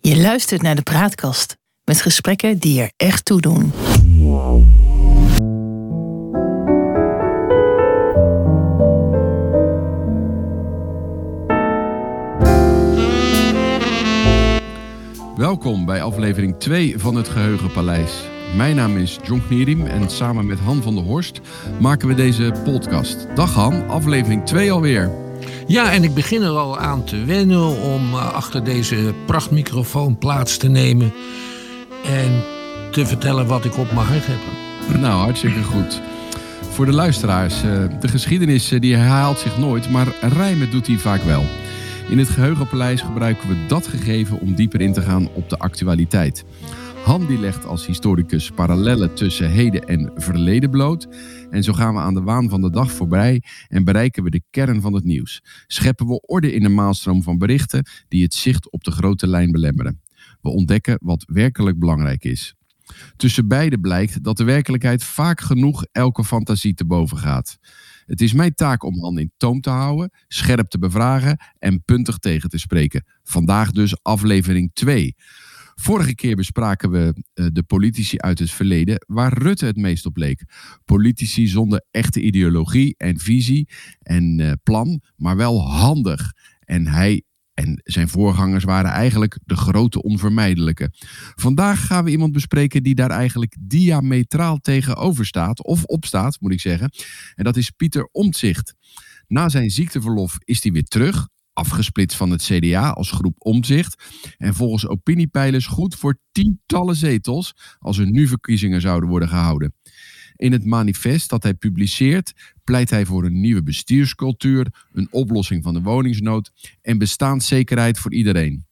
Je luistert naar de Praatkast met gesprekken die er echt toe doen. Welkom bij aflevering 2 van het Geheugenpaleis. Mijn naam is John Knierim en samen met Han van der Horst maken we deze podcast. Dag Han, aflevering 2 alweer. Ja, en ik begin er al aan te wennen om uh, achter deze prachtmicrofoon plaats te nemen en te vertellen wat ik op mijn hart heb. Nou, hartstikke goed. Voor de luisteraars, uh, de geschiedenis uh, die herhaalt zich nooit, maar rijmen doet hij vaak wel. In het Geheugenpaleis gebruiken we dat gegeven om dieper in te gaan op de actualiteit. Han die legt als historicus parallellen tussen heden en verleden bloot. En zo gaan we aan de waan van de dag voorbij en bereiken we de kern van het nieuws. Scheppen we orde in de maalstroom van berichten die het zicht op de grote lijn belemmeren. We ontdekken wat werkelijk belangrijk is. Tussen beide blijkt dat de werkelijkheid vaak genoeg elke fantasie te boven gaat. Het is mijn taak om Han in toom te houden, scherp te bevragen en puntig tegen te spreken. Vandaag dus aflevering 2. Vorige keer bespraken we uh, de politici uit het verleden waar Rutte het meest op leek. Politici zonder echte ideologie en visie en uh, plan, maar wel handig. En hij en zijn voorgangers waren eigenlijk de grote onvermijdelijke. Vandaag gaan we iemand bespreken die daar eigenlijk diametraal tegenover staat, of opstaat, moet ik zeggen. En dat is Pieter Omtzigt. Na zijn ziekteverlof is hij weer terug, afgesplitst van het CDA als groep Omtzigt. En volgens opiniepeilers goed voor tientallen zetels als er nu verkiezingen zouden worden gehouden. In het manifest dat hij publiceert pleit hij voor een nieuwe bestuurscultuur, een oplossing van de woningsnood en bestaanszekerheid voor iedereen.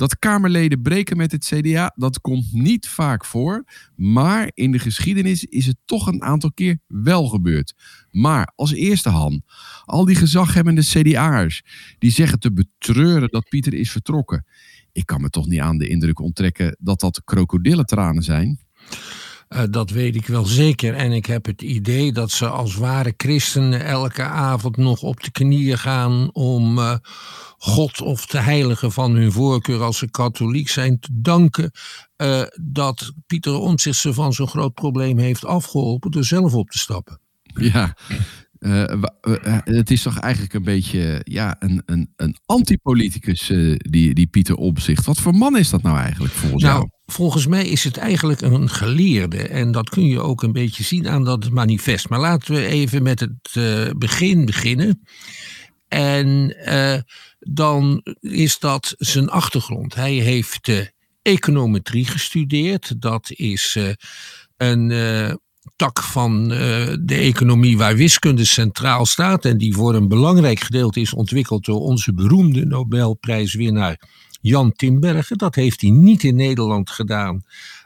Dat Kamerleden breken met het CDA, dat komt niet vaak voor. Maar in de geschiedenis is het toch een aantal keer wel gebeurd. Maar als eerste hand, al die gezaghebbende CDA'ers die zeggen te betreuren dat Pieter is vertrokken. Ik kan me toch niet aan de indruk onttrekken dat dat krokodillentranen zijn. Uh, dat weet ik wel zeker. En ik heb het idee dat ze als ware christenen elke avond nog op de knieën gaan om uh, God of de heilige van hun voorkeur als ze katholiek zijn te danken uh, dat Pieter Omtzigt ze van zo'n groot probleem heeft afgeholpen door zelf op te stappen. Ja, uh, uh, het is toch eigenlijk een beetje ja, een, een, een antipoliticus, uh, die, die Pieter Omtzigt. Wat voor man is dat nou eigenlijk volgens nou, jou? Volgens mij is het eigenlijk een geleerde. En dat kun je ook een beetje zien aan dat manifest. Maar laten we even met het begin beginnen. En dan is dat zijn achtergrond. Hij heeft econometrie gestudeerd. Dat is een tak van uh, de economie waar wiskunde centraal staat en die voor een belangrijk gedeelte is ontwikkeld door onze beroemde Nobelprijswinnaar Jan Timbergen. Dat heeft hij niet in Nederland gedaan,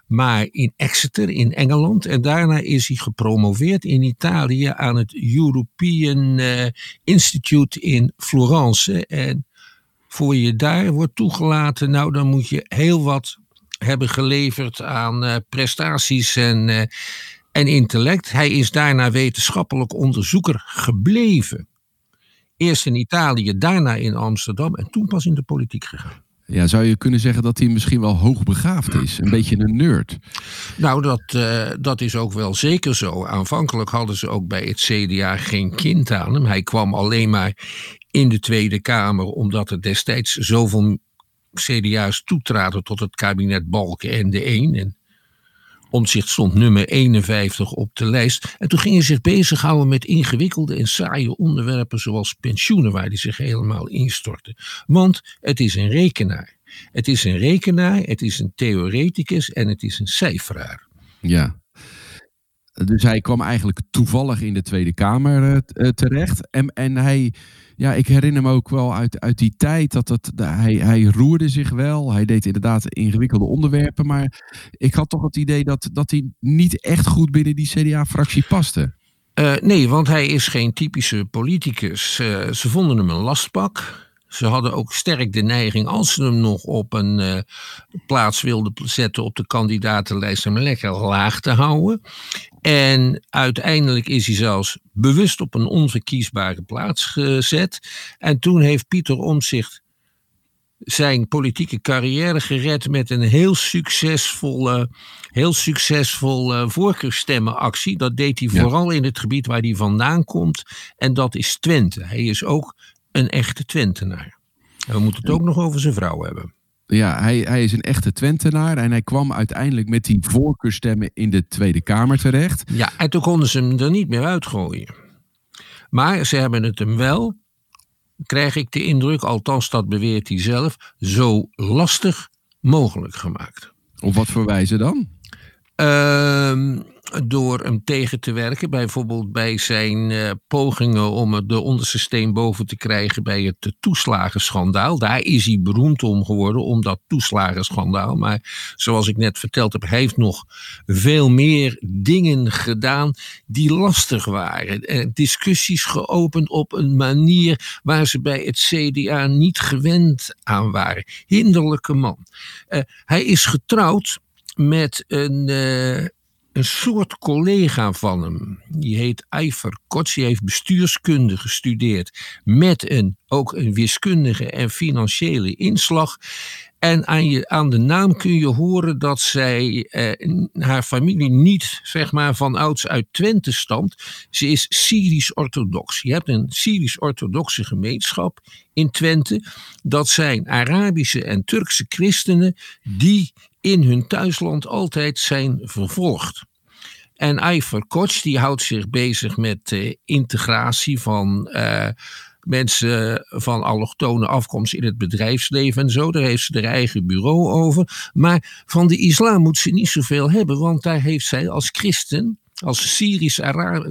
maar in Exeter in Engeland. En daarna is hij gepromoveerd in Italië aan het European uh, Institute in Florence. En voor je daar wordt toegelaten, nou dan moet je heel wat hebben geleverd aan uh, prestaties en en intellect. Hij is daarna wetenschappelijk onderzoeker gebleven. Eerst in Italië, daarna in Amsterdam en toen pas in de politiek gegaan. Ja, zou je kunnen zeggen dat hij misschien wel hoogbegaafd is? Een beetje een nerd. Nou, dat, uh, dat is ook wel zeker zo. Aanvankelijk hadden ze ook bij het CDA geen kind aan hem. Hij kwam alleen maar in de Tweede Kamer omdat er destijds zoveel CDA's toetraden tot het kabinet Balken en de 1. En Omtzigt stond nummer 51 op de lijst. En toen ging hij zich bezighouden met ingewikkelde en saaie onderwerpen zoals pensioenen, waar hij zich helemaal instortte. Want het is een rekenaar. Het is een rekenaar, het is een theoreticus en het is een cijferaar. Ja. Dus hij kwam eigenlijk toevallig in de Tweede Kamer uh, terecht. En, en hij ja, ik herinner me ook wel uit, uit die tijd dat, dat hij, hij roerde zich wel. Hij deed inderdaad ingewikkelde onderwerpen. Maar ik had toch het idee dat, dat hij niet echt goed binnen die CDA-fractie paste. Uh, nee, want hij is geen typische politicus. Uh, ze vonden hem een lastpak. Ze hadden ook sterk de neiging, als ze hem nog op een uh, plaats wilden zetten op de kandidatenlijst, hem lekker laag te houden. En uiteindelijk is hij zelfs bewust op een onverkiesbare plaats gezet. En toen heeft Pieter Omtzigt zijn politieke carrière gered met een heel succesvolle, heel succesvol voorkeurstemmenactie. Dat deed hij vooral in het gebied waar hij vandaan komt. En dat is Twente. Hij is ook een echte Twentenaar. En we moeten het ook nog over zijn vrouw hebben. Ja, hij, hij is een echte Twentenaar en hij kwam uiteindelijk met die voorkeurstemmen in de Tweede Kamer terecht. Ja, en toen konden ze hem er niet meer uitgooien. Maar ze hebben het hem wel, krijg ik de indruk, althans dat beweert hij zelf, zo lastig mogelijk gemaakt. Op wat voor wijze dan? Ehm door hem tegen te werken. Bijvoorbeeld bij zijn uh, pogingen om de onderste steen boven te krijgen bij het toeslagenschandaal. Daar is hij beroemd om geworden, om dat toeslagenschandaal. Maar zoals ik net verteld heb, hij heeft nog veel meer dingen gedaan die lastig waren. Eh, discussies geopend op een manier waar ze bij het CDA niet gewend aan waren. Hinderlijke man. Uh, hij is getrouwd met een, uh, een soort collega van hem. Die heet Eifer Kots. Die heeft bestuurskunde gestudeerd. Met een, ook een wiskundige en financiële inslag. En aan, je, aan de naam kun je horen dat zij, eh, haar familie niet zeg maar, van ouds uit Twente stamt. Ze is Syrisch-orthodox. Je hebt een Syrisch-orthodoxe gemeenschap in Twente. Dat zijn Arabische en Turkse christenen die in hun thuisland altijd zijn vervolgd. En Iver Koch die houdt zich bezig met integratie van uh, mensen van allochtone afkomst in het bedrijfsleven en zo. Daar heeft ze haar eigen bureau over. Maar van de islam moet ze niet zoveel hebben, want daar heeft zij als christen als, Syrisch,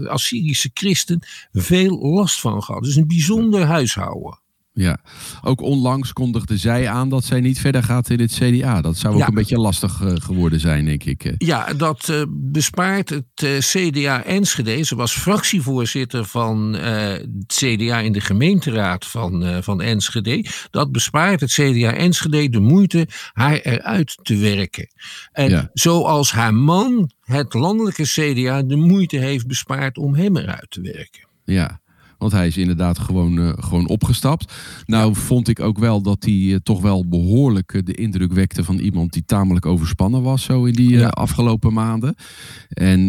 als Syrische christen veel last van gehad. Dus een bijzonder huishouden. Ja, ook onlangs kondigde zij aan dat zij niet verder gaat in het CDA. Dat zou ook een beetje lastig uh, geworden zijn, denk ik. Eh. Ja, dat uh, bespaart het CDA Enschede. Ze was fractievoorzitter van het CDA in de gemeenteraad van, van Enschede. Dat bespaart het CDA Enschede de moeite haar eruit te werken. En ja. zoals haar man het landelijke CDA de moeite heeft bespaard om hem eruit te werken. Ja, want hij is inderdaad gewoon, uh, gewoon opgestapt. Nou vond ik ook wel dat hij uh, toch wel behoorlijk uh, de indruk wekte van iemand die tamelijk overspannen was zo in die ja. afgelopen maanden. En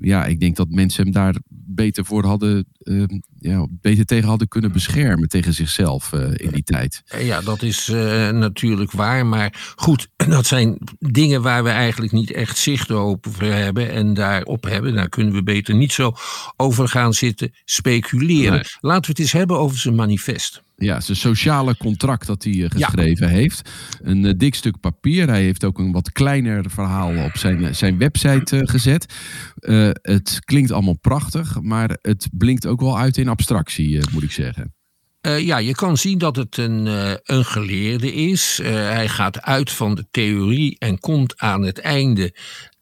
ja, ik denk dat mensen hem daar beter voor hadden, ja, beter tegen hadden kunnen beschermen tegen zichzelf in die tijd. Ja, dat is natuurlijk waar. Maar goed, dat zijn dingen waar we eigenlijk niet echt zicht op hebben en daarop hebben. Daar kunnen we beter niet zo over gaan zitten speculeren Nee. Laten we het eens hebben over zijn manifest. Ja, zijn sociale contract dat hij uh, geschreven ja. heeft. Een uh, dik stuk papier. Hij heeft ook een wat kleiner verhaal op zijn, uh, zijn website gezet. het klinkt allemaal prachtig, maar het blinkt ook wel uit in abstractie, moet ik zeggen. ja, je kan zien dat het een, een geleerde is. hij gaat uit van de theorie en komt aan het einde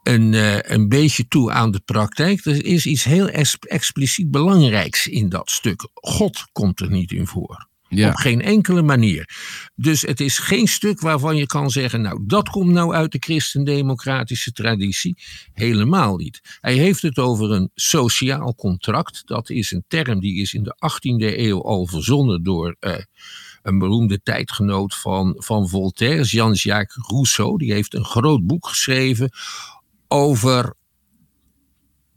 een, een beetje toe aan de praktijk. Er is iets heel expliciet belangrijks in dat stuk. God komt er niet in voor. Op geen enkele manier. Dus het is geen stuk waarvan je kan zeggen, nou dat komt nou uit de christendemocratische traditie. Helemaal niet. Hij heeft het over een sociaal contract. Dat is een term die is in de 18e eeuw al verzonnen door uh, een beroemde tijdgenoot van, van Voltaire, Jean-Jacques Rousseau. Die heeft een groot boek geschreven over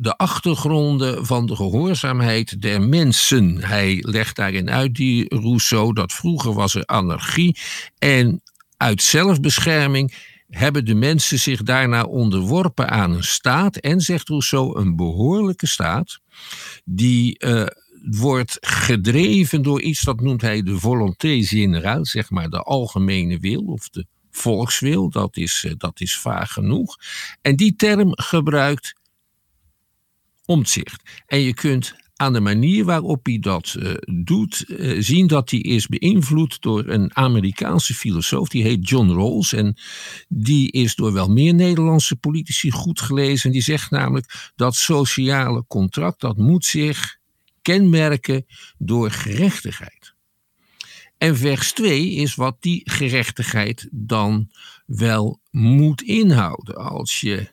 de achtergronden van de gehoorzaamheid der mensen. Hij legt daarin uit, die Rousseau, dat vroeger was er anarchie en uit zelfbescherming hebben de mensen zich daarna onderworpen aan een staat en, zegt Rousseau, een behoorlijke staat, die uh, wordt gedreven door iets dat noemt hij de volonté générale, zeg maar de algemene wil of de volkswil, dat is, eh, dat is vaag genoeg. En die term gebruikt omzicht. En je kunt aan de manier waarop hij dat uh, doet, uh, zien dat hij is beïnvloed door een Amerikaanse filosoof, die heet John Rawls. En die is door wel meer Nederlandse politici goed gelezen. En die zegt namelijk dat sociale contract, dat moet zich kenmerken door gerechtigheid. En vers 2 is wat die gerechtigheid dan wel moet inhouden. Als je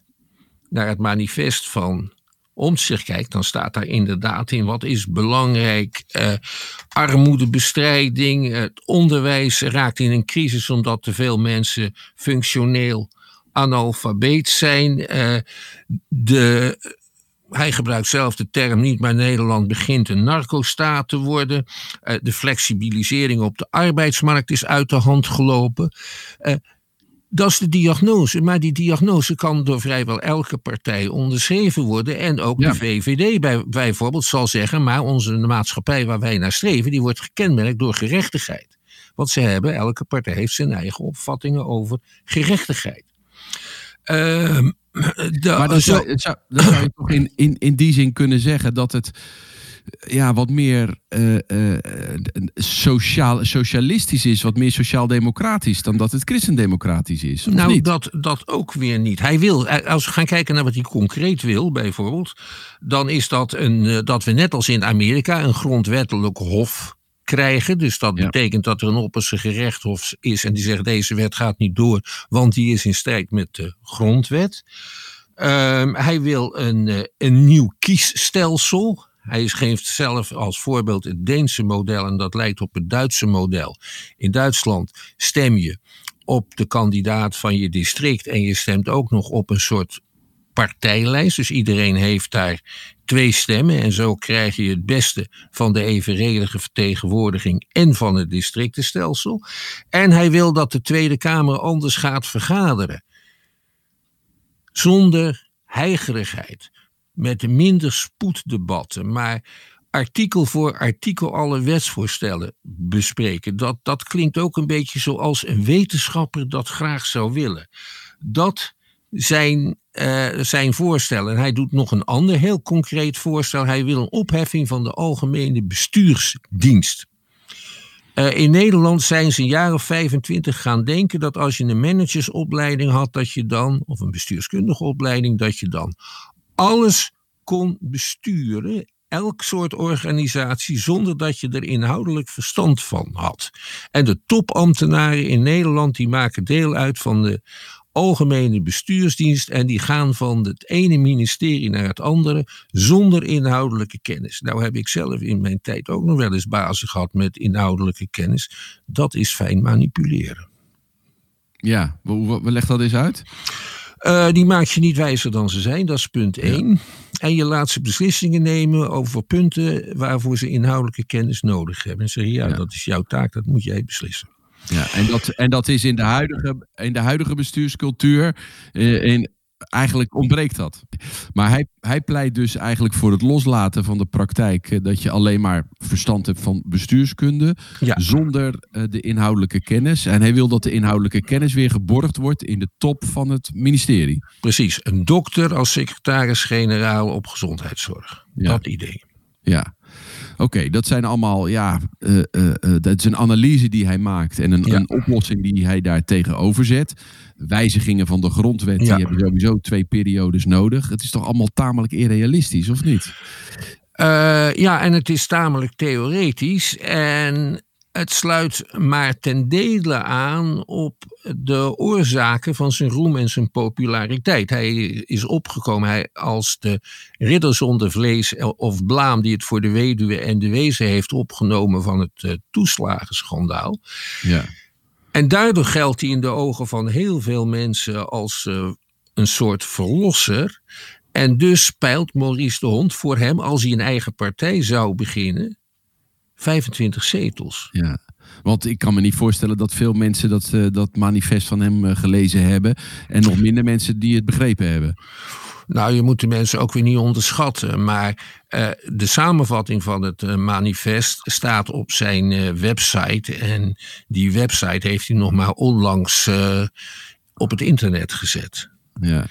naar het manifest van zich kijkt, dan staat daar inderdaad in wat is belangrijk. Uh, armoedebestrijding, het onderwijs raakt in een crisis omdat te veel mensen functioneel analfabeet zijn. Uh, de, hij gebruikt zelf de term niet, maar Nederland begint een narcostaat te worden. Uh, de flexibilisering op de arbeidsmarkt is uit de hand gelopen. Dat is de diagnose. Maar die diagnose kan door vrijwel elke partij onderschreven worden. En ook de VVD bij, bijvoorbeeld zal zeggen: maar onze maatschappij waar wij naar streven, die wordt gekenmerkt door gerechtigheid. Want ze hebben, elke partij heeft zijn eigen opvattingen over gerechtigheid. Uh, maar dan zou, zou, dan zou je toch in, in, in die zin kunnen zeggen dat het ja, wat meer uh, uh, sociaal, socialistisch is, wat meer sociaal-democratisch dan dat het christendemocratisch is. Nou, dat, dat ook weer niet. Hij wil, eh, als we gaan kijken naar wat hij concreet wil, bijvoorbeeld, dan is dat een, dat we net als in Amerika een grondwettelijk hof krijgen. Dus dat betekent dat er een opperste gerechtshof is en die zegt deze wet gaat niet door, want die is in strijd met de grondwet. Um, hij wil een, een nieuw kiesstelsel. Hij geeft zelf als voorbeeld het Deense model en dat lijkt op het Duitse model. In Duitsland stem je op de kandidaat van je district en je stemt ook nog op een soort partijlijst. Dus iedereen heeft daar twee stemmen en zo krijg je het beste van de evenredige vertegenwoordiging en van het districtenstelsel. En hij wil dat de Tweede Kamer anders gaat vergaderen. Zonder heigerigheid met minder spoeddebatten, maar artikel voor artikel alle wetsvoorstellen bespreken. Dat, dat klinkt ook een beetje zoals een wetenschapper dat graag zou willen. Dat zijn uh, zijn voorstellen. hij doet nog een ander heel concreet voorstel. Hij wil een opheffing van de algemene bestuursdienst. Uh, in Nederland zijn ze jaar of 25 gaan denken dat als je een managersopleiding had, dat je dan, of een bestuurskundige opleiding, dat je dan alles kon besturen, elk soort organisatie, zonder dat je er inhoudelijk verstand van had. En de topambtenaren in Nederland die maken deel uit van de algemene bestuursdienst en die gaan van het ene ministerie naar het andere zonder inhoudelijke kennis. Nou heb ik zelf in mijn tijd ook nog wel eens bazen gehad met inhoudelijke kennis. Dat is fijn manipuleren. Ja, we, we leg dat eens uit. Uh, die maakt je niet wijzer dan ze zijn, dat is punt 1. En je laat ze beslissingen nemen over punten waarvoor ze inhoudelijke kennis nodig hebben. En zeggen, ja, ja, dat is jouw taak, dat moet jij beslissen. Ja, en dat, en dat is in de huidige, in de huidige bestuurscultuur. Eh, in, eigenlijk ontbreekt dat. Maar hij, hij pleit dus eigenlijk voor het loslaten van de praktijk eh, dat je alleen maar verstand hebt van bestuurskunde zonder uh, de inhoudelijke kennis. En hij wil dat de inhoudelijke kennis weer geborgd wordt in de top van het ministerie. Precies, een dokter als secretaris-generaal op gezondheidszorg. Dat idee. Ja, Oké, dat zijn allemaal, ja, uh, uh, dat is een analyse die hij maakt en een, een, oplossing die hij daar tegenover zet. Wijzigingen van de grondwet, die hebben sowieso twee periodes nodig. Het is toch allemaal tamelijk irrealistisch, of niet? ja, en het is tamelijk theoretisch. En het sluit maar ten dele aan op de oorzaken van zijn roem en zijn populariteit. Hij is opgekomen hij, als de ridder zonder vlees of blaam die het voor de weduwe en de wezen heeft opgenomen van het uh, toeslagenschandaal. Ja. En daardoor geldt hij in de ogen van heel veel mensen als uh, een soort verlosser. En dus speilt Maurice de Hond voor hem, als hij een eigen partij zou beginnen, 25 zetels. Ja. Want ik kan me niet voorstellen dat veel mensen dat, uh, dat manifest van hem uh, gelezen hebben. En nog minder mensen die het begrepen hebben. Nou, je moet de mensen ook weer niet onderschatten. Maar uh, de samenvatting van het manifest staat op zijn website. En die website heeft hij nog maar onlangs op het internet gezet. Ja.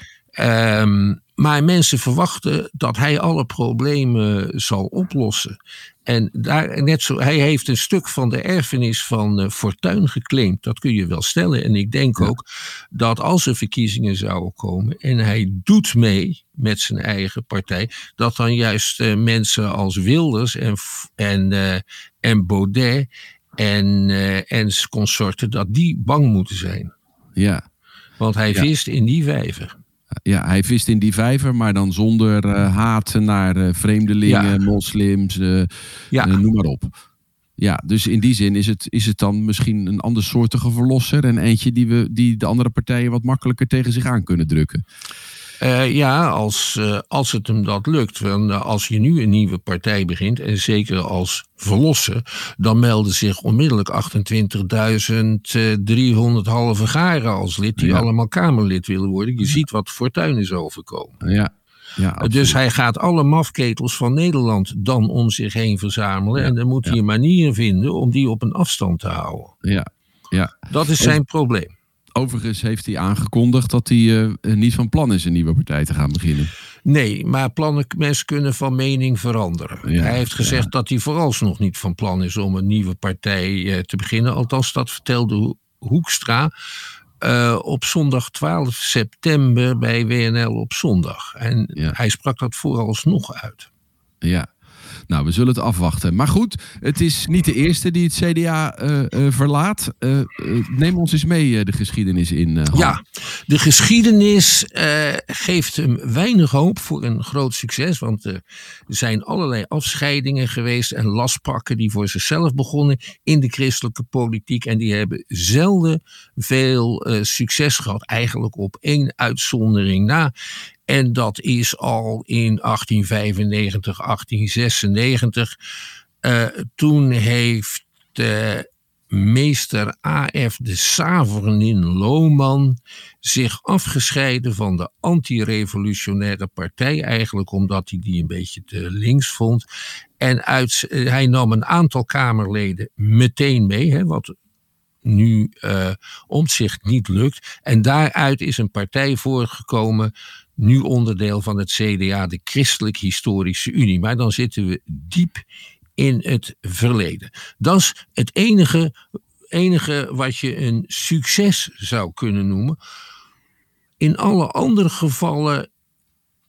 Um, maar mensen verwachten dat hij alle problemen zal oplossen. En daar, net zo, hij heeft een stuk van de erfenis van uh, Fortuin geclaimd. Dat kun je wel stellen. En ik denk ook dat als er verkiezingen zouden komen en hij doet mee met zijn eigen partij, dat dan juist uh, mensen als Wilders en, en, uh, en Baudet en, en consorten, dat die bang moeten zijn. Ja. Want hij vist in die vijver. Ja, hij vist in die vijver, maar dan zonder uh, haat naar uh, vreemdelingen, moslims, uh, ja. noem maar op. Ja, dus in die zin is het, is het dan misschien een andersoortige verlosser en eentje die, we, die de andere partijen wat makkelijker tegen zich aan kunnen drukken. Uh, ja, als, uh, als het hem dat lukt. Want uh, als je nu een nieuwe partij begint, en zeker als verlossen, dan melden zich onmiddellijk 28.300 halve garen als lid, die ja. allemaal Kamerlid willen worden. Je ziet wat fortuin is overkomen. Ja. Ja, dus hij gaat alle mafketels van Nederland dan om zich heen verzamelen. Ja, en dan moet hij een manier vinden om die op een afstand te houden. Ja, ja. Dat is zijn probleem. Overigens heeft hij aangekondigd dat hij uh, niet van plan is een nieuwe partij te gaan beginnen. Nee, maar plannen, mensen kunnen van mening veranderen. Ja, hij heeft gezegd ja. dat hij vooralsnog niet van plan is om een nieuwe partij uh, te beginnen. Althans, dat vertelde Hoekstra uh, op zondag 12 september bij WNL op zondag. En ja. hij sprak dat vooralsnog uit. Ja, nou, we zullen het afwachten. Maar goed, het is niet de eerste die het CDA uh, uh, verlaat. Uh, neem ons eens mee de geschiedenis in. ja, de geschiedenis geeft hem weinig hoop voor een groot succes. Want er zijn allerlei afscheidingen geweest en lastpakken die voor zichzelf begonnen in de christelijke politiek. En die hebben zelden veel succes gehad. Eigenlijk op één uitzondering na. En dat is al in 1895, 1896. Uh, toen heeft meester A.F. de Savernin Lohman zich afgescheiden van de antirevolutionaire partij. Eigenlijk omdat hij die een beetje te links vond. En uit, uh, hij nam een aantal Kamerleden meteen mee, hè, wat nu uh, omzicht niet lukt. En daaruit is een partij voortgekomen nu onderdeel van het CDA, de Christelijk Historische Unie. Maar dan zitten we diep in het verleden. Dat is het enige, enige wat je een succes zou kunnen noemen. In alle andere gevallen,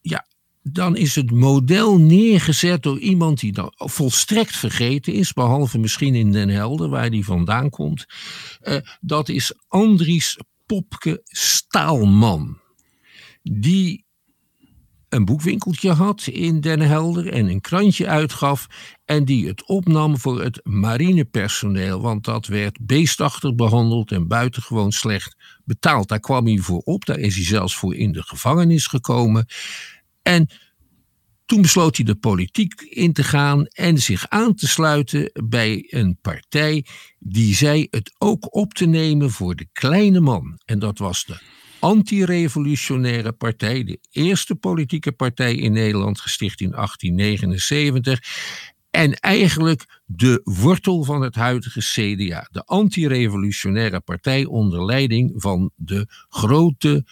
ja, dan is het model neergezet door iemand die dan volstrekt vergeten is, behalve misschien in Den Helder, waar die vandaan komt. Uh, dat is Andries Popke Staalman die een boekwinkeltje had in Den Helder en een krantje uitgaf en die het opnam voor het marinepersoneel, want dat werd beestachtig behandeld en buitengewoon slecht betaald. Daar kwam hij voor op, daar is hij zelfs voor in de gevangenis gekomen. En toen besloot hij de politiek in te gaan en zich aan te sluiten bij een partij die zei het ook op te nemen voor de kleine man. En dat was de antirevolutionaire partij, de eerste politieke partij in Nederland, gesticht in 1879. En eigenlijk de wortel van het huidige CDA, de antirevolutionaire partij onder leiding van de grote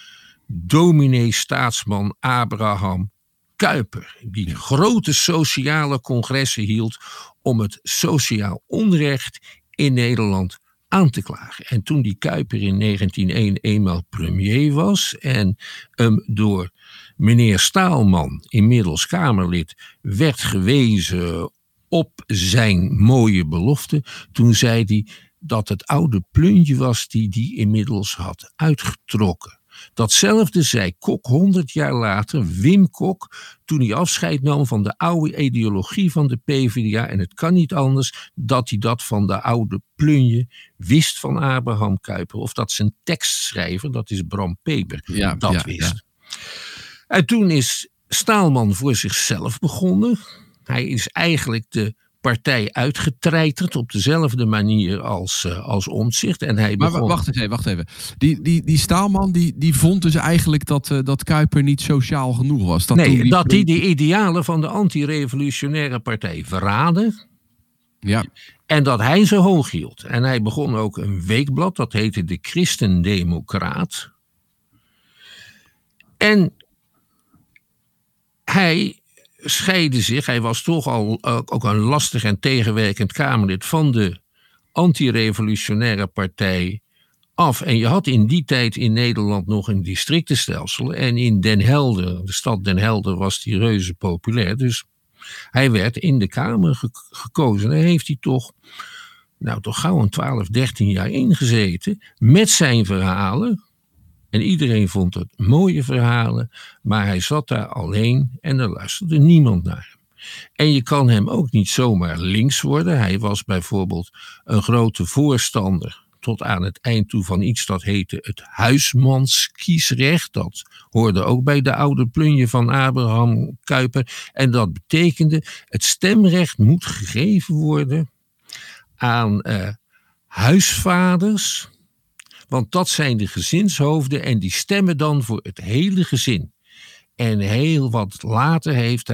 dominee-staatsman Abraham Kuyper, die grote sociale congressen hield om het sociaal onrecht in Nederland aan te klagen. En toen die Kuiper in 1901 eenmaal premier was en hem door meneer Staalman, inmiddels Kamerlid, werd gewezen op zijn mooie belofte, toen zei hij dat het oude plunje was die hij inmiddels had uitgetrokken. Datzelfde zei Kok honderd jaar later, Wim Kok, toen hij afscheid nam van de oude ideologie van de PvdA. En het kan niet anders dat hij dat van de oude plunje wist van Abraham Kuyper. Of dat zijn tekstschrijver, dat is Bram Peper, ja, dat ja, wist. Ja. En toen is Staalman voor zichzelf begonnen. Hij is eigenlijk de partij uitgetreiterd op dezelfde manier als, uh, als omzicht. En hij maar wacht even, wacht even. Die, die, die Staalman die, die vond dus eigenlijk dat, uh, dat Kuiper niet sociaal genoeg was. Dat nee, die... dat hij de idealen van de antirevolutionaire partij verraadde. Ja. En dat hij ze hoog hield. En hij begon ook een weekblad, dat heette de Christendemocraat. En hij scheidde zich, hij was toch al uh, ook een lastig en tegenwerkend Kamerlid van de antirevolutionaire partij af. En je had in die tijd in Nederland nog een districtenstelsel. En in Den Helder, de stad Den Helder, was die reuze populair. Dus hij werd in de Kamer ge gekozen. En heeft hij toch, nou toch gauw een 12, 13 jaar ingezeten. Met zijn verhalen. En iedereen vond het mooie verhalen, maar hij zat daar alleen en er luisterde niemand naar hem. En je kan hem ook niet zomaar links worden. Hij was bijvoorbeeld een grote voorstander tot aan het eind toe van iets dat heette het huismanskiesrecht. Dat hoorde ook bij de oude plunje van Abraham Kuyper. En dat betekende het stemrecht moet gegeven worden aan uh, huisvaders. Want dat zijn de gezinshoofden en die stemmen dan voor het hele gezin. En heel wat later heeft,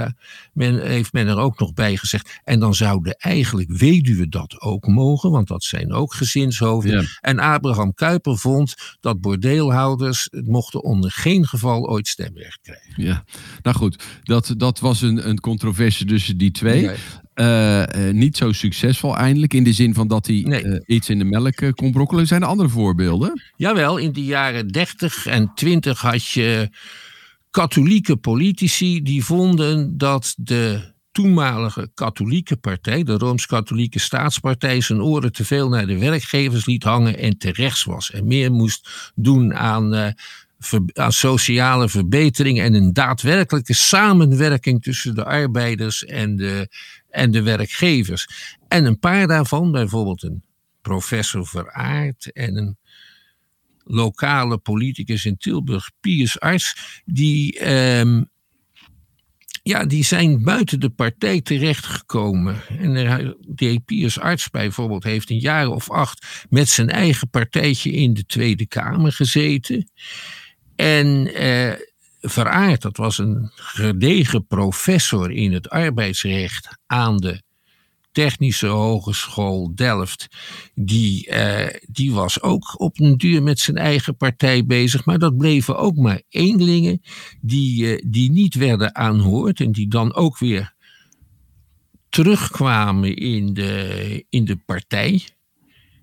men, heeft men er ook nog bij gezegd. En dan zouden eigenlijk weduwen dat ook mogen, want dat zijn ook gezinshoofden. En Abraham Kuyper vond dat bordeelhouders mochten onder geen geval ooit stemrecht krijgen. Ja, nou goed, dat, dat was een, een controverse tussen die twee. Uh, uh, niet zo succesvol eindelijk, in de zin van dat hij nee. uh, iets in de melk kon brokkelen. Zijn er andere voorbeelden? Jawel, in de jaren 30 en 20 had je katholieke politici die vonden dat de toenmalige katholieke partij, de Rooms-Katholieke Staatspartij, zijn oren te veel naar de werkgevers liet hangen en te rechts was. En meer moest doen aan, ver, aan sociale verbetering en een daadwerkelijke samenwerking tussen de arbeiders en de, en de werkgevers. En een paar daarvan, bijvoorbeeld een professor Veraard en een lokale politicus in Tilburg, Piers Arts, die, um, ja, die zijn buiten de partij terechtgekomen. En de Piers Arts bijvoorbeeld heeft een jaar of acht met zijn eigen partijtje in de Tweede Kamer gezeten. En uh, Veraard, dat was een gedegen professor in het arbeidsrecht aan de Technische Hogeschool Delft, die, uh, die was ook op een duur met zijn eigen partij bezig. Maar dat bleven ook maar eenlingen die, uh, die niet werden aanhoord en die dan ook weer terugkwamen in de, in de partij.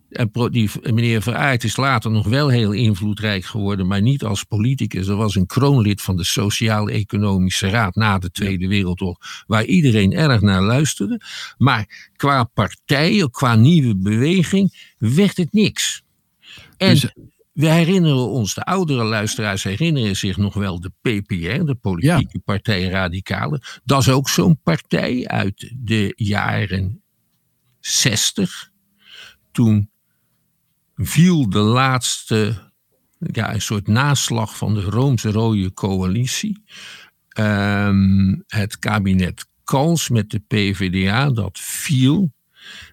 En die, meneer Veraert is later nog wel heel invloedrijk geworden, maar niet als politicus. Er was een kroonlid van de Sociaal-Economische Raad na de Tweede Wereldoorlog, waar iedereen erg naar luisterde. Maar qua partij, qua nieuwe beweging, werd het niks. En dus, we herinneren ons, de oudere luisteraars herinneren zich nog wel de PPR, de Politieke ja. Partij Radicale. Dat is ook zo'n partij uit de jaren 60. Toen viel de laatste, ja, een soort naslag van de Roomse-Rode Coalitie. Um, het kabinet Kals met de PVDA, dat viel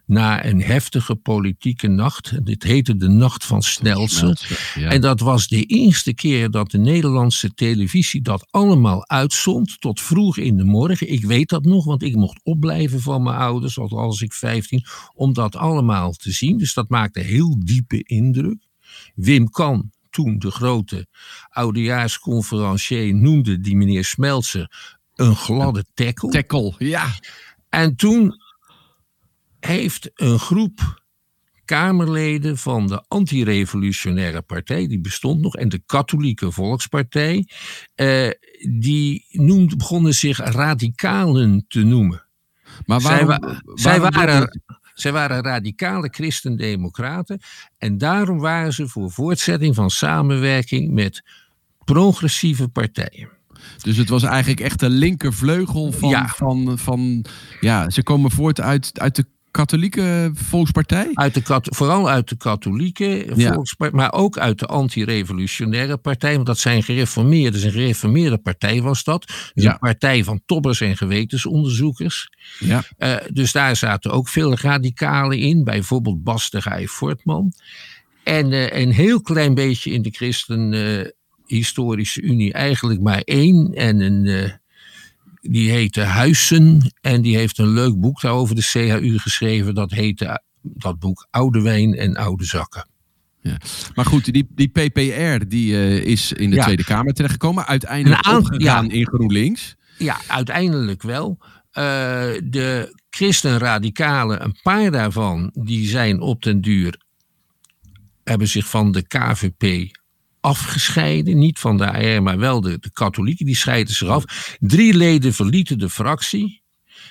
na een heftige politieke nacht. Dit heette de Nacht van Snelsen. Ja. En dat was de eerste keer dat de Nederlandse televisie dat allemaal uitzond. Tot vroeg in de morgen. Ik weet dat nog, want ik mocht opblijven van mijn ouders, al was ik 15, om dat allemaal te zien. Dus dat maakte heel diepe indruk. Wim Kan, toen de grote oudejaarsconferencier, noemde die meneer Smeltzer een gladde tackle. Tackle, ja. En toen heeft een groep Kamerleden van de antirevolutionaire partij, die bestond nog, en de katholieke volkspartij, eh, die noemde, begonnen zich radicalen te noemen. Maar waarom, zij, wa zij, waren, zij waren radicale christendemocraten en daarom waren ze voor voortzetting van samenwerking met progressieve partijen. Dus het was eigenlijk echt de linkervleugel van, ja. van, van ja, ze komen voort uit, uit de katholieke volkspartij? Uit de, vooral uit de katholieke ja. volkspartij, maar ook uit de anti-revolutionaire partij. Want dat zijn gereformeerden. Dus een gereformeerde partij was dat. Dus ja. een partij van tobbers en gewetensonderzoekers. Ja. Uh, dus daar zaten ook veel radicalen in. Bijvoorbeeld Bas de. En uh, een heel klein beetje in de Christen... Uh, Historische Unie eigenlijk maar één. En een die heette Huizen en die heeft een leuk boek daarover de CHU geschreven. Dat heette dat boek Oude Wijn en Oude Zakken. Ja. Maar goed, die, die PPR die, uh, is in de ja. Tweede Kamer terechtgekomen. Uiteindelijk opgegaan ja. in GroenLinks. Ja, uiteindelijk wel. Uh, de christenradicalen, een paar daarvan, die zijn op den duur... hebben zich van de KVP afgescheiden. Niet van de AR, maar wel de, de katholieken. Die scheiden zich af. Drie leden verlieten de fractie.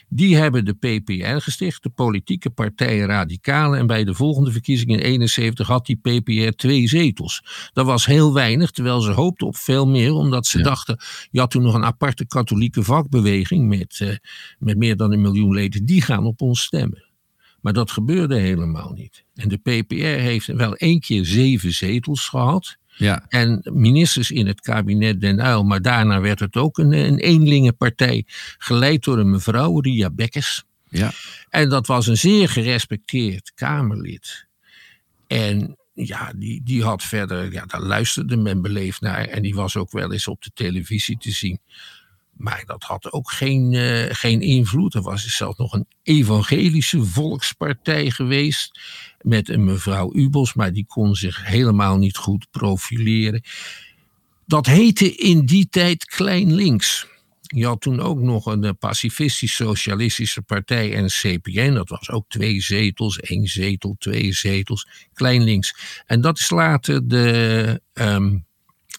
Die hebben de PPR gesticht, de politieke partij Radicalen. En bij de volgende verkiezingen in 71 had die PPR twee zetels. Dat was heel weinig, terwijl ze hoopten op veel meer, omdat ze dachten, je had toen nog een aparte katholieke vakbeweging met, uh, met meer dan een miljoen leden, die gaan op ons stemmen. Maar dat gebeurde helemaal niet. En de PPR heeft wel één keer zeven zetels gehad. Ja. En ministers in het kabinet Den Uyl, maar daarna werd het ook een, een eenlingenpartij, geleid door een mevrouw, Ria Bekkers. Ja. En dat was een zeer gerespecteerd Kamerlid. En ja, die, die had verder, ja, daar luisterde men beleefd naar. En die was ook wel eens op de televisie te zien. Maar dat had ook geen, uh, geen invloed. Er was zelfs nog een evangelische volkspartij geweest. Met een mevrouw Ubels, maar die kon zich helemaal niet goed profileren. Dat heette in die tijd Klein Links. Je had toen ook nog een eh, pacifistisch-socialistische partij en CPN. Dat was ook twee zetels, één zetel, twee zetels. Klein links. En dat is later de um,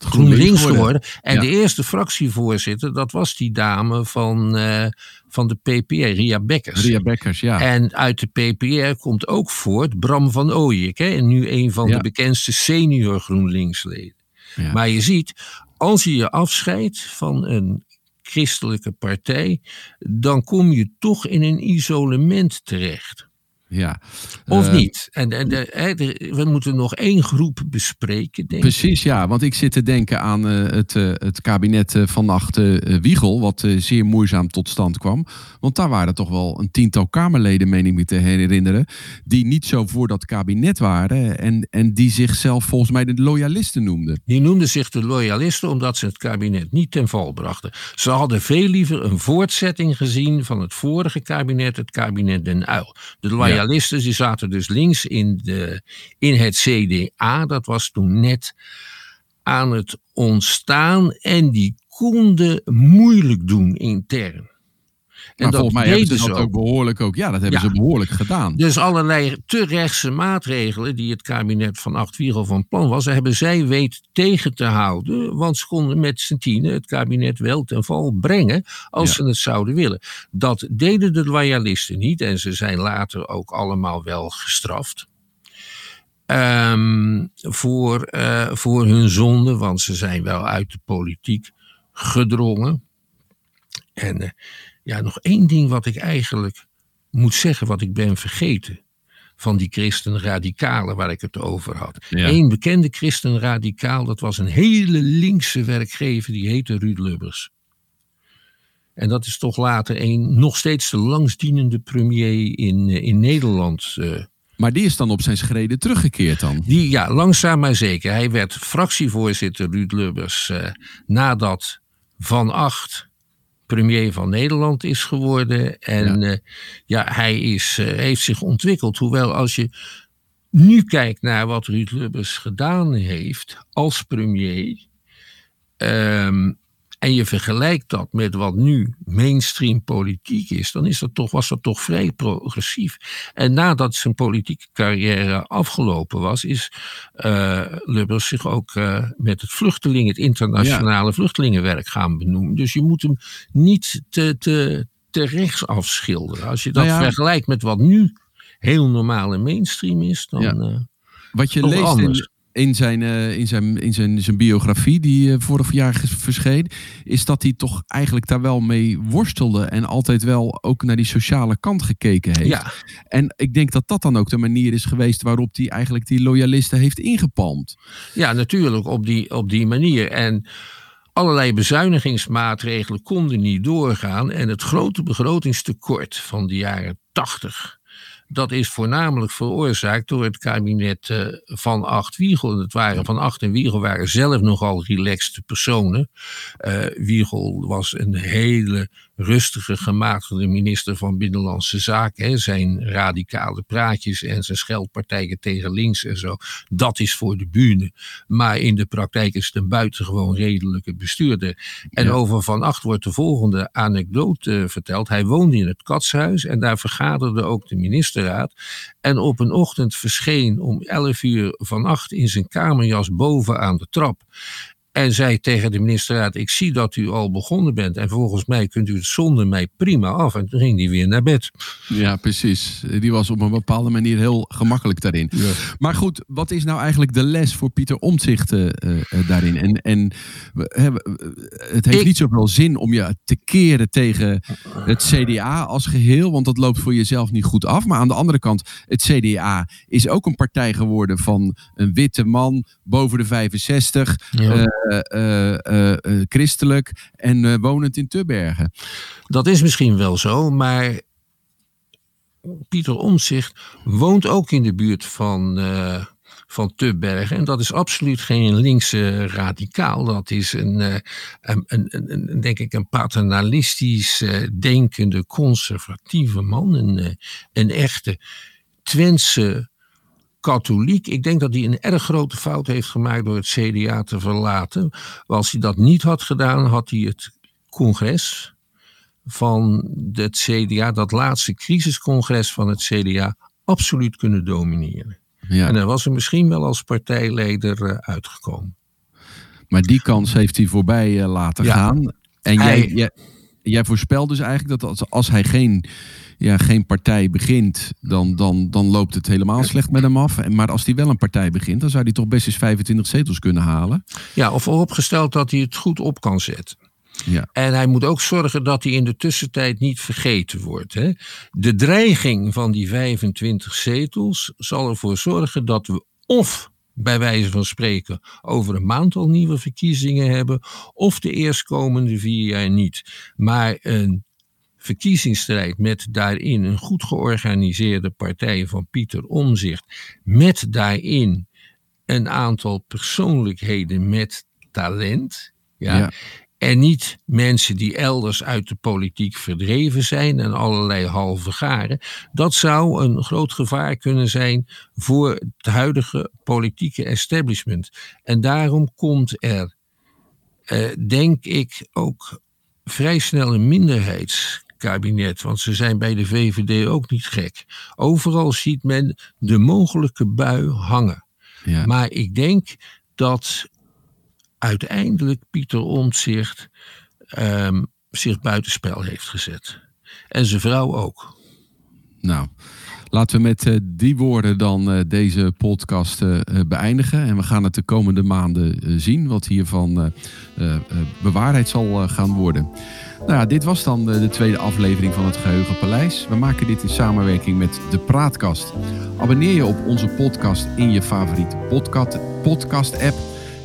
GroenLinks geworden. En Ja. de eerste fractievoorzitter, dat was die dame van, eh, van de PPR, Ria Bekkers. Ria Bekkers, ja. En uit de PPR komt ook voort Bram van Ooyek. Hè, en nu een van Ja. de bekendste senior GroenLinks-leden. Ja. Maar je ziet, als je je afscheidt van een christelijke partij, dan kom je toch in een isolement terecht. Ja. Of Eh, niet? En, en de- de- we moeten nog één groep bespreken, denk ik. Precies, ja. Want ik zit te denken aan eh, het, eh, het kabinet eh, van Nacht eh, Wiegel, wat eh, zeer moeizaam tot stand kwam. Want daar waren toch wel een tiental Kamerleden, meen ik me te herinneren, die niet zo voor dat kabinet waren en, en die zichzelf volgens mij de loyalisten noemden. Die noemden zich de loyalisten omdat ze het kabinet niet ten val brachten. Ze hadden veel liever een voortzetting gezien van het vorige kabinet, het kabinet Den Uyl. De loyalisten die zaten dus links in, de, in het CDA, dat was toen net aan het ontstaan en die konden moeilijk doen intern. En Maar volgens mij hebben ze dat ook behoorlijk ook. Ja, dat hebben Ja. ze behoorlijk gedaan. Dus allerlei te rechtse maatregelen die het kabinet van Acht Wiegel van plan was, hebben zij weten tegen te houden. Want ze konden met z'n tienen het kabinet wel ten val brengen als Ja. ze het zouden willen. Dat deden de loyalisten niet en ze zijn later ook allemaal wel gestraft. Ehm, voor, eh, voor hun zonde, want ze zijn wel uit de politiek gedrongen. En eh, ja, nog één ding wat ik eigenlijk moet zeggen, wat ik ben vergeten. Van die christenradicalen waar ik het over had. Ja. Eén bekende christenradicaal, dat was een hele linkse werkgever, die heette Ruud Lubbers. En dat is toch later een nog steeds de langstdienende premier in, eh, in Nederland. eh, Maar die is dan op zijn schreden teruggekeerd dan. die, ja, langzaam maar zeker. Hij werd fractievoorzitter Ruud Lubbers eh, nadat Van Acht premier van Nederland is geworden. En ja, ja hij is, eh, heeft zich ontwikkeld. Hoewel als je nu kijkt naar wat Ruud Lubbers gedaan heeft als premier. ehm, en je vergelijkt dat met wat nu mainstream politiek is, dan is dat toch, was dat toch vrij progressief. En nadat zijn politieke carrière afgelopen was, is uh, Lubbers zich ook uh, met het vluchteling, het internationale ja. vluchtelingenwerk gaan benoemen. Dus je moet hem niet te, te, te rechts afschilderen. Als je dat nou ja. vergelijkt met wat nu heel normaal en mainstream is, dan. Ja. Uh, wat je leest anders. in, in zijn, uh, in zijn, in zijn, zijn biografie die uh, vorig jaar verscheen, is dat hij toch eigenlijk daar wel mee worstelde en altijd wel ook naar die sociale kant gekeken heeft. Ja. En ik denk dat dat dan ook de manier is geweest waarop hij eigenlijk die loyalisten heeft ingepalmd. Ja, natuurlijk op die, op die manier. En allerlei bezuinigingsmaatregelen konden niet doorgaan. En het grote begrotingstekort van de jaren 80 dat is voornamelijk veroorzaakt door het kabinet uh, van Acht Wiegel. Het waren van Acht en Wiegel waren zelf nogal relaxte personen. Uh, Wiegel was een hele rustige, gematigde minister van Binnenlandse Zaken. Hè. Zijn radicale praatjes en zijn scheldpartijen tegen links en zo. Dat is voor de bühne. Maar in de praktijk is het een buitengewoon redelijke bestuurder. En ja. over Van Acht wordt de volgende anekdote verteld. Hij woonde in het Katshuis en daar vergaderde ook de ministerraad. En op een ochtend verscheen om 11 uur Van Acht in zijn kamerjas boven aan de trap. En zei tegen de ministerraad: Ik zie dat u al begonnen bent. En volgens mij kunt u het zonder mij prima af. En toen ging hij weer naar bed. Ja, precies. Die was op een bepaalde manier heel gemakkelijk daarin. Ja. Maar goed, wat is nou eigenlijk de les voor Pieter Omtzigt eh, eh, eh, daarin? En, en het heeft Ik- niet zoveel zin om je te keren tegen het CDA als geheel, want dat loopt voor jezelf niet goed af. Maar aan de andere kant, het CDA is ook een partij geworden van een witte man boven de 65, Ja. Eh, eh, eh, christelijk en wonend in Tubbergen. Dat is misschien wel zo, maar Pieter Omtzigt woont ook in de buurt van, eh van Tubbergen. En dat is absoluut geen linkse radicaal. Dat is een, een, een, denk ik, een paternalistisch denkende, conservatieve man. Een, een echte Twentse katholiek. Ik denk dat hij een erg grote fout heeft gemaakt door het CDA te verlaten. Als hij dat niet had gedaan, had hij het congres van het CDA, dat laatste crisiscongres van het CDA, absoluut kunnen domineren. Ja. En hij was er misschien wel als partijleider eh, uitgekomen. Maar die kans heeft hij voorbij eh, laten Ja. gaan. En Hij- jij, jij, jij voorspelt dus eigenlijk dat als, als hij geen, ja, geen partij begint, dan, dan, dan loopt het helemaal slecht met hem af. Maar als hij wel een partij begint, dan zou hij toch best eens 25 zetels kunnen halen. Ja, of vooropgesteld dat hij het goed op kan zetten. Ja. En hij moet ook zorgen dat hij in de tussentijd niet vergeten wordt. Hè. De dreiging van die 25 zetels zal ervoor zorgen dat we of bij wijze van spreken over een maand al nieuwe verkiezingen hebben, of de eerstkomende vier jaar niet. Maar een verkiezingsstrijd met daarin een goed georganiseerde partij van Pieter Omzicht, met daarin een aantal persoonlijkheden met talent. Ja, Ja. En niet mensen die elders uit de politiek verdreven zijn en allerlei halve garen. Dat zou een groot gevaar kunnen zijn voor het huidige politieke establishment. En daarom komt er, eh, denk ik, ook vrij snel een minderheidskabinet. Want ze zijn bij de VVD ook niet gek. Overal ziet men de mogelijke bui hangen. Ja. Maar ik denk dat uiteindelijk Pieter Omtzigt ehm, zich buitenspel heeft gezet. En zijn vrouw ook. Nou, laten we met eh, die woorden dan eh, deze podcast eh, beëindigen. En we gaan het de komende maanden zien wat hiervan bewaarheid zal gaan worden. Nou ja, dit was dan de tweede aflevering van het Geheugenpaleis. We maken dit in samenwerking met de Praatkast. Abonneer je op onze podcast in je favoriete podcast, podcast app.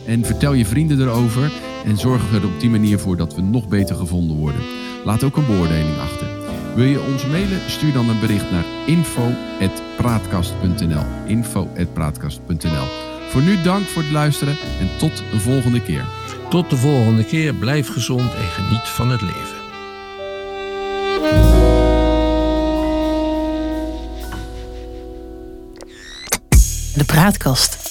En vertel je vrienden erover. En zorg er op die manier voor dat we nog beter gevonden worden. Laat ook een beoordeling achter. Wil je ons mailen? Stuur dan een bericht naar info.praatkast.nl info.praatkast.nl Voor nu dank voor het luisteren en tot een volgende keer. Tot de volgende keer. Blijf gezond en geniet van het leven. De Praatkast.